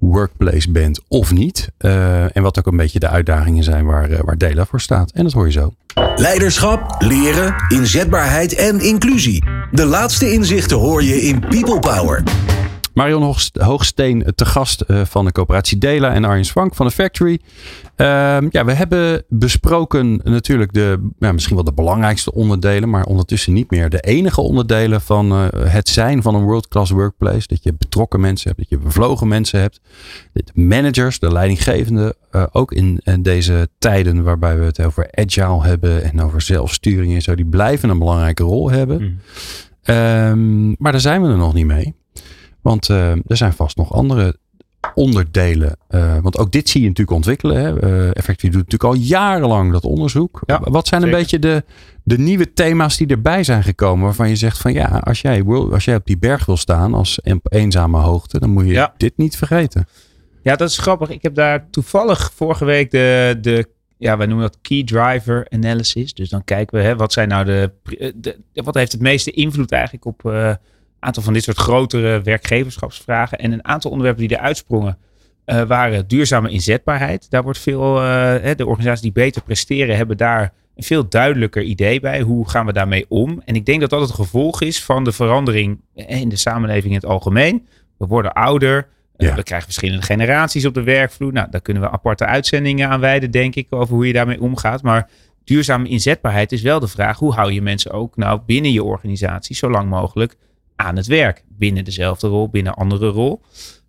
workplace bent of niet. Eh, en wat ook een beetje de uitdagingen zijn waar, eh, waar Dela voor staat. En dat hoor je zo. Leiderschap, leren, inzetbaarheid en inclusie. De laatste inzichten hoor je in People Power. Marion Hoogst- Hoogsteen te gast eh, van de coöperatie Dela en Arjen Swank van de Factory. Ehm, ja, we hebben besproken natuurlijk de, ja, misschien wel de belangrijkste onderdelen, maar ondertussen niet meer de enige onderdelen van eh, het zijn van een world-class workplace. Dat je betrokken mensen hebt, dat je bevlogen mensen hebt. De managers, de leidinggevenden, eh, ook in, in deze tijden waarbij we het over agile hebben en over zelfsturing en zo, die blijven een belangrijke rol hebben. Mm. Ehm, maar daar zijn we er nog niet mee. Want eh, er zijn vast nog andere onderdelen. Eh, want ook dit zie je natuurlijk ontwikkelen. Hè. Eh, Effectief doet natuurlijk al jarenlang dat onderzoek. Ja, Wat zijn een beetje de, de nieuwe thema's die erbij zijn gekomen? Waarvan je zegt van ja, als jij, wil, als jij op die berg wil staan als een- eenzame hoogte, dan moet je Ja. dit niet vergeten. Ja, dat is grappig. Ik heb daar toevallig vorige week de, de ja, wij noemen dat key driver analysis. Dus dan kijken we, hè, wat zijn nou de, de wat heeft het meeste invloed eigenlijk op aantal van dit soort grotere werkgeverschapsvragen. En een aantal onderwerpen die eruit sprongen eh, waren duurzame inzetbaarheid. Daar wordt veel, eh, de organisaties die beter presteren hebben daar een veel duidelijker idee bij. Hoe gaan we daarmee om? En ik denk dat dat het gevolg is van de verandering in de samenleving in het algemeen. We worden ouder. Eh, Ja. We krijgen verschillende generaties op de werkvloer. Nou, daar kunnen we aparte uitzendingen aan wijden, denk ik, over hoe je daarmee omgaat. Maar duurzame inzetbaarheid is wel de vraag: hoe hou je mensen ook nou binnen je organisatie zo lang mogelijk aan het werk? Binnen dezelfde rol, binnen een andere rol.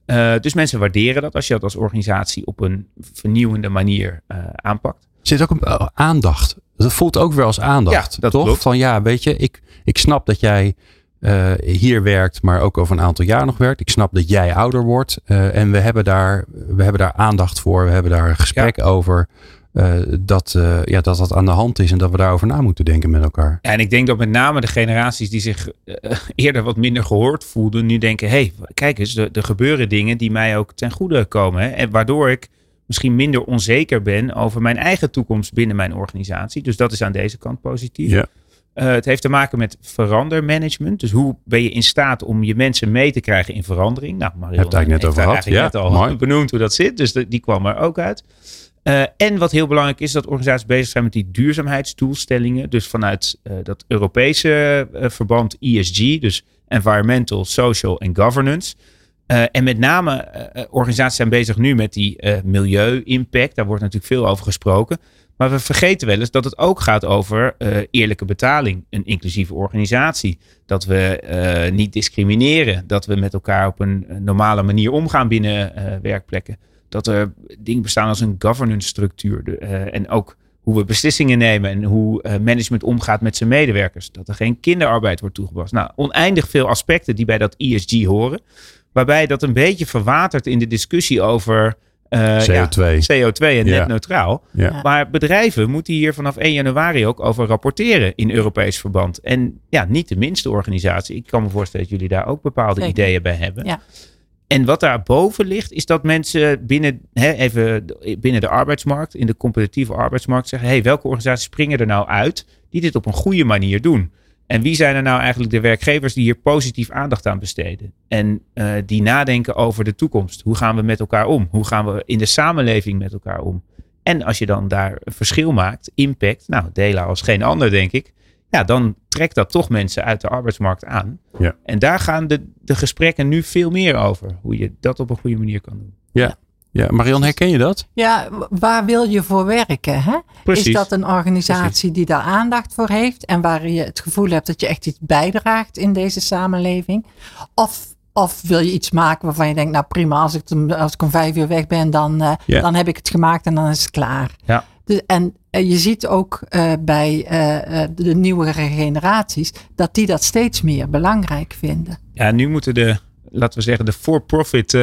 Eh, dus mensen waarderen dat als je dat als organisatie op een vernieuwende manier eh, aanpakt. Er zit ook een eh, aandacht. Dat voelt ook weer als aandacht. Ja, dat toch? klopt. Van ja, weet je, ik, ik snap dat jij hier werkt, maar ook over een aantal jaar nog werkt. Ik snap dat jij ouder wordt. en we hebben, daar, we hebben daar aandacht voor. We hebben daar een gesprek over. Eh, dat, eh, ja, dat dat aan de hand is en dat we daarover na moeten denken met elkaar. Ja, en ik denk dat met name de generaties die zich eh, eerder wat minder gehoord voelden, nu denken: hé, hey, kijk eens, er, er gebeuren dingen die mij ook ten goede komen. Hè? En waardoor ik misschien minder onzeker ben over mijn eigen toekomst binnen mijn organisatie. Dus dat is aan deze kant positief. Ja. Het heeft te maken met verandermanagement. Dus hoe ben je in staat om je mensen mee te krijgen in verandering? Nou, Marion heeft het net over gehad. Ja, net al mooi. benoemd hoe dat zit. Dus die kwam er ook uit. Uh, en wat heel belangrijk is, dat organisaties bezig zijn met die duurzaamheidsdoelstellingen. Dus vanuit uh, dat Europese verband ESG, dus Environmental, Social en Governance. en met name organisaties zijn bezig nu met die milieu-impact. Daar wordt natuurlijk veel over gesproken. Maar we vergeten wel eens dat het ook gaat over eerlijke betaling, een inclusieve organisatie. Dat we niet discrimineren, dat we met elkaar op een normale manier omgaan binnen werkplekken. Dat er dingen bestaan als een governance structuur en ook hoe we beslissingen nemen en hoe management omgaat met zijn medewerkers. Dat er geen kinderarbeid wordt toegepast. Nou, oneindig veel aspecten die bij dat ESG horen. Waarbij dat een beetje verwatert in de discussie over uh, CO2. Ja, CO2 en net neutraal. Ja. Maar bedrijven moeten hier vanaf 1 januari ook over rapporteren in Europees verband. En ja, niet de minste organisatie. Ik kan me voorstellen dat jullie daar ook bepaalde ideeën bij hebben. Ja. En wat daarboven ligt, is dat mensen binnen, hè, even binnen de arbeidsmarkt, in de competitieve arbeidsmarkt, zeggen: hey, welke organisaties springen er nou uit die dit op een goede manier doen? En wie zijn er nou eigenlijk de werkgevers die hier positief aandacht aan besteden? En uh, die nadenken over de toekomst. Hoe gaan we met elkaar om? Hoe gaan we in de samenleving met elkaar om? En als je dan daar een verschil maakt, impact, nou, delen als geen ander, denk ik. Ja, dan trekt dat toch mensen uit de arbeidsmarkt aan. Ja. En daar gaan de, de gesprekken nu veel meer over. Hoe je dat op een goede manier kan doen. Ja, ja, Marion, herken je dat? Ja, waar wil je voor werken? Hè? Precies. Is dat een organisatie die daar aandacht voor heeft en waar je het gevoel hebt dat je echt iets bijdraagt in deze samenleving? Of, of wil je iets maken waarvan je denkt, nou prima, als ik, als ik om vijf uur weg ben, dan, uh, dan heb ik het gemaakt en dan is het klaar. Ja. De, en je ziet ook uh, bij de nieuwere generaties dat die dat steeds meer belangrijk vinden. Ja, nu moeten de laten we zeggen, de for-profit uh,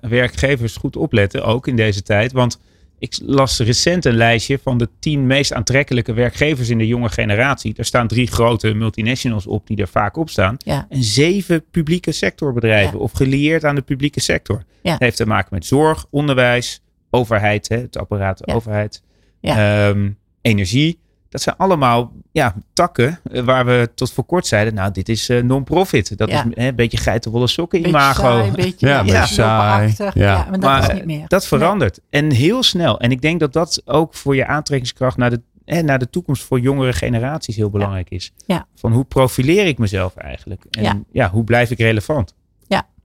werkgevers goed opletten, ook in deze tijd. Want ik las recent een lijstje van de tien meest aantrekkelijke werkgevers in de jonge generatie. Daar staan drie grote multinationals op die er vaak op staan. Ja. En zeven publieke sectorbedrijven of gelieerd aan de publieke sector. Ja. Dat heeft te maken met zorg, onderwijs, overheid, hè, het apparaat overheid, um, energie. Dat zijn allemaal ja, takken eh, waar we tot voor kort zeiden, nou, dit is uh, non-profit. Dat is hè, een beetje geitenwolle sokken imago. Saai, beetje, ja, ja, saai. Ja. ja, maar dat is niet meer. Dat verandert. En heel snel. En ik denk dat dat ook voor je aantrekkingskracht naar de, hè, naar de toekomst voor jongere generaties heel belangrijk is. Ja. Van hoe profileer ik mezelf eigenlijk? En ja, hoe blijf ik relevant?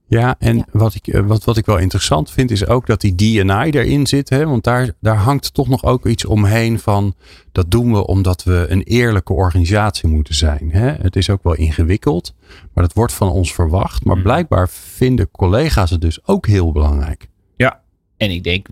Ja, en Wat, ik, eh, wat, wat ik wel interessant vind is ook dat die DNI erin zit. Hè? Want daar, daar hangt toch nog ook iets omheen van dat doen we omdat we een eerlijke organisatie moeten zijn. Hè? Het is ook wel ingewikkeld, maar dat wordt van ons verwacht. Maar hmm. blijkbaar vinden collega's het dus ook heel belangrijk. Ja, en ik denk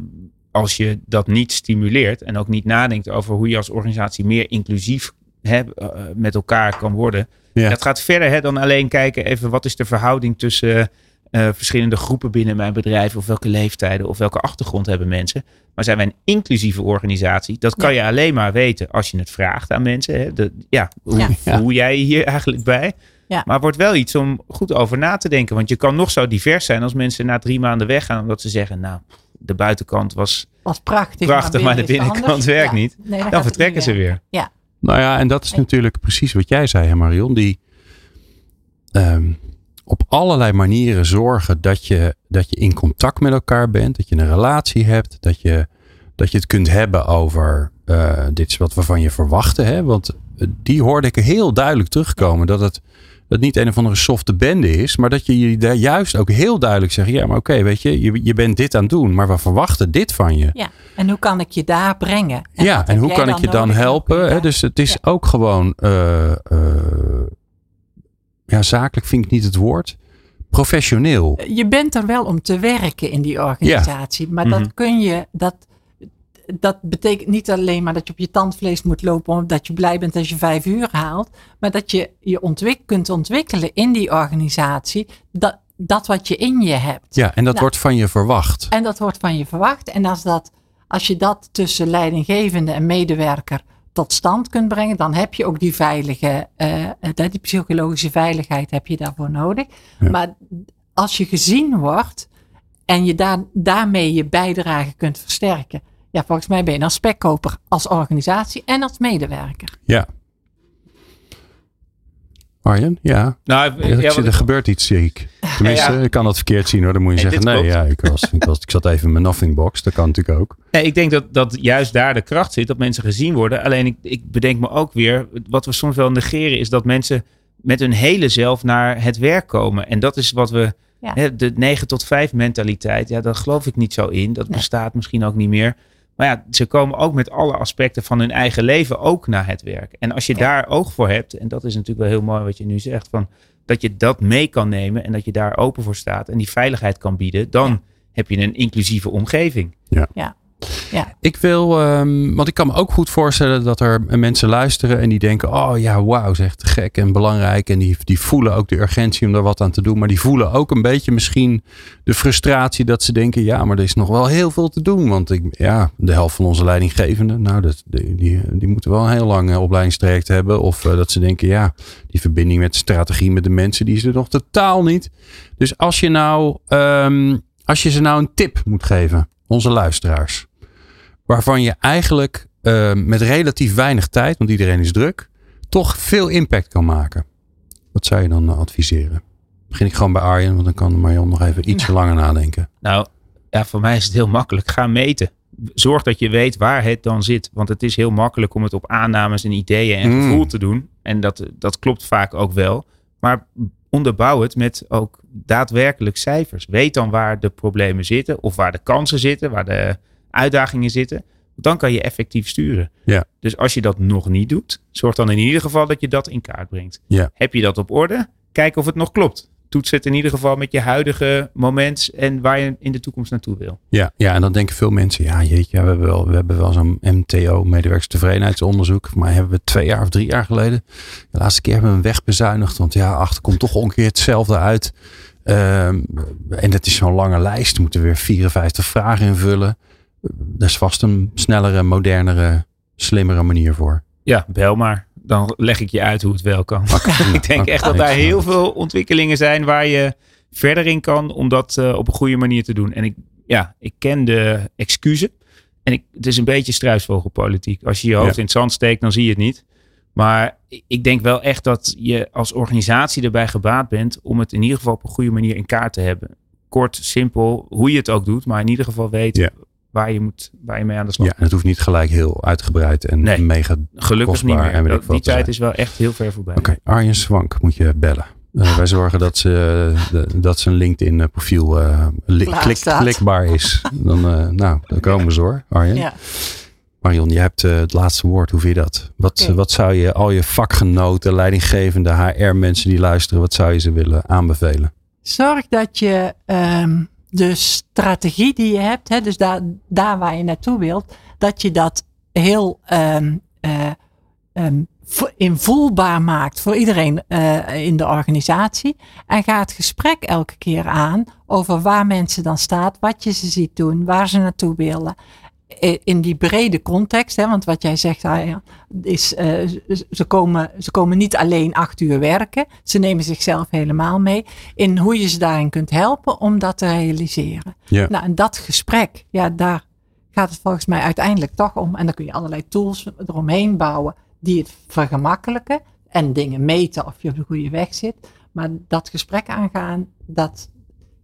als je dat niet stimuleert en ook niet nadenkt over hoe je als organisatie meer inclusief hè, eh, met elkaar kan worden. Ja. Dat gaat verder hè, dan alleen kijken even wat is de verhouding tussen uh, verschillende groepen binnen mijn bedrijf, of welke leeftijden of welke achtergrond hebben mensen. Maar zijn wij een inclusieve organisatie? Dat kan je alleen maar weten als je het vraagt aan mensen. Hè? De, ja, hoe ja. voel jij je hier eigenlijk bij? Ja. Maar het wordt wel iets om goed over na te denken. Want je kan nog zo divers zijn als mensen na drie maanden weggaan. Omdat ze zeggen, nou, de buitenkant was, was prachtig, prachtig maar, de binnenkant werkt niet. dan vertrekken ze weer. Ja. Nou ja, en dat is natuurlijk precies wat jij zei, hè Marion. Die, um, op allerlei manieren zorgen dat je, dat je in contact met elkaar bent, dat je een relatie hebt, dat je, dat je het kunt hebben over uh, dit is wat we van je verwachten. Hè? Want eh, die hoorde ik heel duidelijk terugkomen. Dat het, dat niet een of andere softe bende is, maar dat je daar juist ook heel duidelijk zegt: ja, maar oké, weet je, je, je bent dit aan het doen, maar we verwachten dit van je. Ja, en hoe kan ik je daar brengen? En ja, en hoe kan ik je dan helpen? Hè? Dus het is ook gewoon. Uh, ja, zakelijk vind ik niet het woord. Professioneel. Je bent er wel om te werken in die organisatie. Maar dat mhm. kun je, dat, dat betekent niet alleen maar dat je op je tandvlees moet lopen omdat je blij bent als je vijf uur haalt. Maar dat je je ontwik kunt ontwikkelen in die organisatie. Dat, dat wat je in je hebt. Ja, en dat nou, wordt van je verwacht. En dat wordt van je verwacht. En als, dat, als je dat tussen leidinggevende en medewerker tot stand kunt brengen, dan heb je ook die veilige, uh, die psychologische veiligheid heb je daarvoor nodig. Maar als je gezien wordt en je daar, daarmee je bijdrage kunt versterken, ja, volgens mij ben je dan spekkoper als organisatie en als medewerker. Ja. Arjen, ja. Nou, Ja, ja, ik wat zie, er ik- gebeurt iets, zie ik. Tenminste, Ja. ik kan dat verkeerd zien hoor. Dan moet je Nee, zeggen, nee, ja, ik, was, ik, was, ik zat even in mijn nothing box. Dat kan natuurlijk ook. Nee, ik denk dat, dat juist daar de kracht zit, dat mensen gezien worden. Alleen ik, ik bedenk me ook weer, wat we soms wel negeren, is dat mensen met hun hele zelf naar het werk komen. En dat is wat we, Ja. hè, de 9 tot 5 mentaliteit, ja, daar geloof ik niet zo in. Dat Nee. bestaat misschien ook niet meer. Maar ja, ze komen ook met alle aspecten van hun eigen leven ook naar het werk. En als je Ja. daar oog voor hebt, en dat is natuurlijk wel heel mooi wat je nu zegt, van dat je dat mee kan nemen en dat je daar open voor staat en die veiligheid kan bieden, dan Ja. heb je een inclusieve omgeving. Ik wil, ehm, want ik kan me ook goed voorstellen dat er mensen luisteren en die denken, oh ja, wauw, zeg te gek en belangrijk. En die, die voelen ook de urgentie om daar wat aan te doen. Maar die voelen ook een beetje misschien de frustratie dat ze denken, ja, maar er is nog wel heel veel te doen. Want ik, ja, de helft van onze leidinggevenden, nou, dat, die, die, die moeten wel een heel lang eh, opleidingstraject hebben. Of eh, dat ze denken, ja, die verbinding met de strategie met de mensen, die is er nog totaal niet. Dus als je nou, ehm, als je ze nou een tip moet geven, onze luisteraars waarvan je eigenlijk eh, met relatief weinig tijd, want iedereen is druk, toch veel impact kan maken. Wat zou je dan eh, adviseren? Begin ik gewoon bij Arjen, want dan kan Marion nog even ietsje langer nadenken. Nou, ja, voor mij is het heel makkelijk. Ga meten. Zorg dat je weet waar het dan zit. Want het is heel makkelijk om het op aannames en ideeën en Mm. gevoel te doen. En dat, dat klopt vaak ook wel. Maar onderbouw het met ook daadwerkelijk cijfers. Weet dan waar de problemen zitten. Of waar de kansen zitten. Waar de uitdagingen zitten. Dan kan je effectief sturen. Ja. Dus als je dat nog niet doet. Zorg dan in ieder geval dat je dat in kaart brengt. Ja. Heb je dat op orde? Kijk of het nog klopt. Toets het in ieder geval met je huidige moment en waar je in de toekomst naartoe wil. Ja, ja, en dan denken veel mensen, ja jeetje, we hebben wel, we hebben wel zo'n MTO, medewerkerstevredenheidsonderzoek. Maar hebben we twee jaar of drie jaar geleden, de laatste keer hebben we hem wegbezuinigd. Want ja, achter komt toch ongeveer hetzelfde uit. Ehm, en dat is zo'n lange lijst, we moeten weer 54 vragen invullen. Er is vast een snellere, modernere, slimmere manier voor. Ja, bel maar. Dan leg ik je uit hoe het wel kan. ik denk echt dat daar heel veel ontwikkelingen zijn waar je verder in kan om dat eh, op een goede manier te doen. En ik, ja, ik ken de excuses. En ik, het is een beetje struisvogelpolitiek. Als je je hoofd Ja. in het zand steekt, dan zie je het niet. Maar ik- ik denk wel echt dat je als organisatie erbij gebaat bent om het in ieder geval op een goede manier in kaart te hebben. Kort, simpel, hoe je het ook doet, maar in ieder geval weten Ja. Waar, je moet, waar je mee aan de slag Ja, en het hoeft niet gelijk heel uitgebreid en Nee. mega. Gelukkig kostbaar niet en weet ik die te tijd is wel echt heel ver voorbij. Oké, Arjen Swank moet je bellen. Eh, wij zorgen dat, ze, de- dat zijn LinkedIn profiel eh, li- klik, klikbaar is. Dan, eh, nou, dan komen ze hoor, Arjen. Ja. Marion, je hebt eh, het laatste woord. Hoe vind je dat? Wat, wat zou je al je vakgenoten, leidinggevende, HR-mensen die luisteren, wat zou je ze willen aanbevelen? Zorg dat je ehm, de strategie die je hebt, hè, dus daar, daar waar je naartoe wilt, dat je dat heel vo- invoelbaar maakt voor iedereen eh, in de organisatie. En ga het gesprek elke keer aan over waar mensen dan staan, wat je ze ziet doen, waar ze naartoe willen. In die brede context, hè, want wat jij zegt, ah is eh, ze, komen, ze komen niet alleen acht uur werken, ze nemen zichzelf helemaal mee in hoe je ze daarin kunt helpen om dat te realiseren. Ja. Nou, en dat gesprek, ja, daar gaat het volgens mij uiteindelijk toch om. En dan kun je allerlei tools eromheen bouwen die het vergemakkelijken en dingen meten of je op de goede weg zit. Maar dat gesprek aangaan, dat,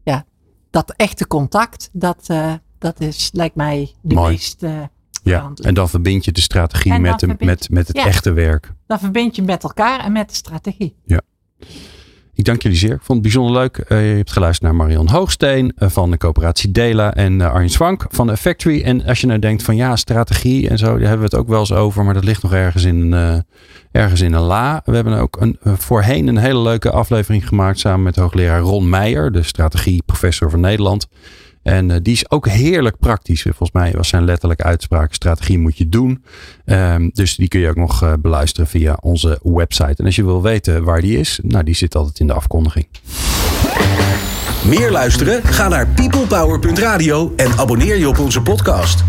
ja, dat echte contact, dat, eh, dat is, lijkt mij de Mooi. meest. eh, Ja, en dan verbind je de strategie En met, de, met, met het Ja. echte werk. dan verbind je met elkaar en met de strategie. Ik dank jullie zeer. Ik vond het bijzonder leuk. Eh, je hebt geluisterd naar Marion Hoogsteen eh, van de coöperatie Dela en uh, Arjen Swank van de Factory. En als je nou denkt van ja, strategie en zo, daar hebben we het ook wel eens over, maar dat ligt nog ergens in, ergens in een la. We hebben ook een, voorheen een hele leuke aflevering gemaakt samen met hoogleraar Ron Meijer, de strategieprofessor van Nederland. En uh, die is ook heerlijk praktisch. Volgens mij was zijn letterlijke uitspraak: strategie moet je doen. Um, dus die kun je ook nog uh, beluisteren via onze website. En als je wil weten waar die is, nou, die zit altijd in de afkondiging. Meer luisteren? Ga naar peoplepower.radio en abonneer je op onze podcast.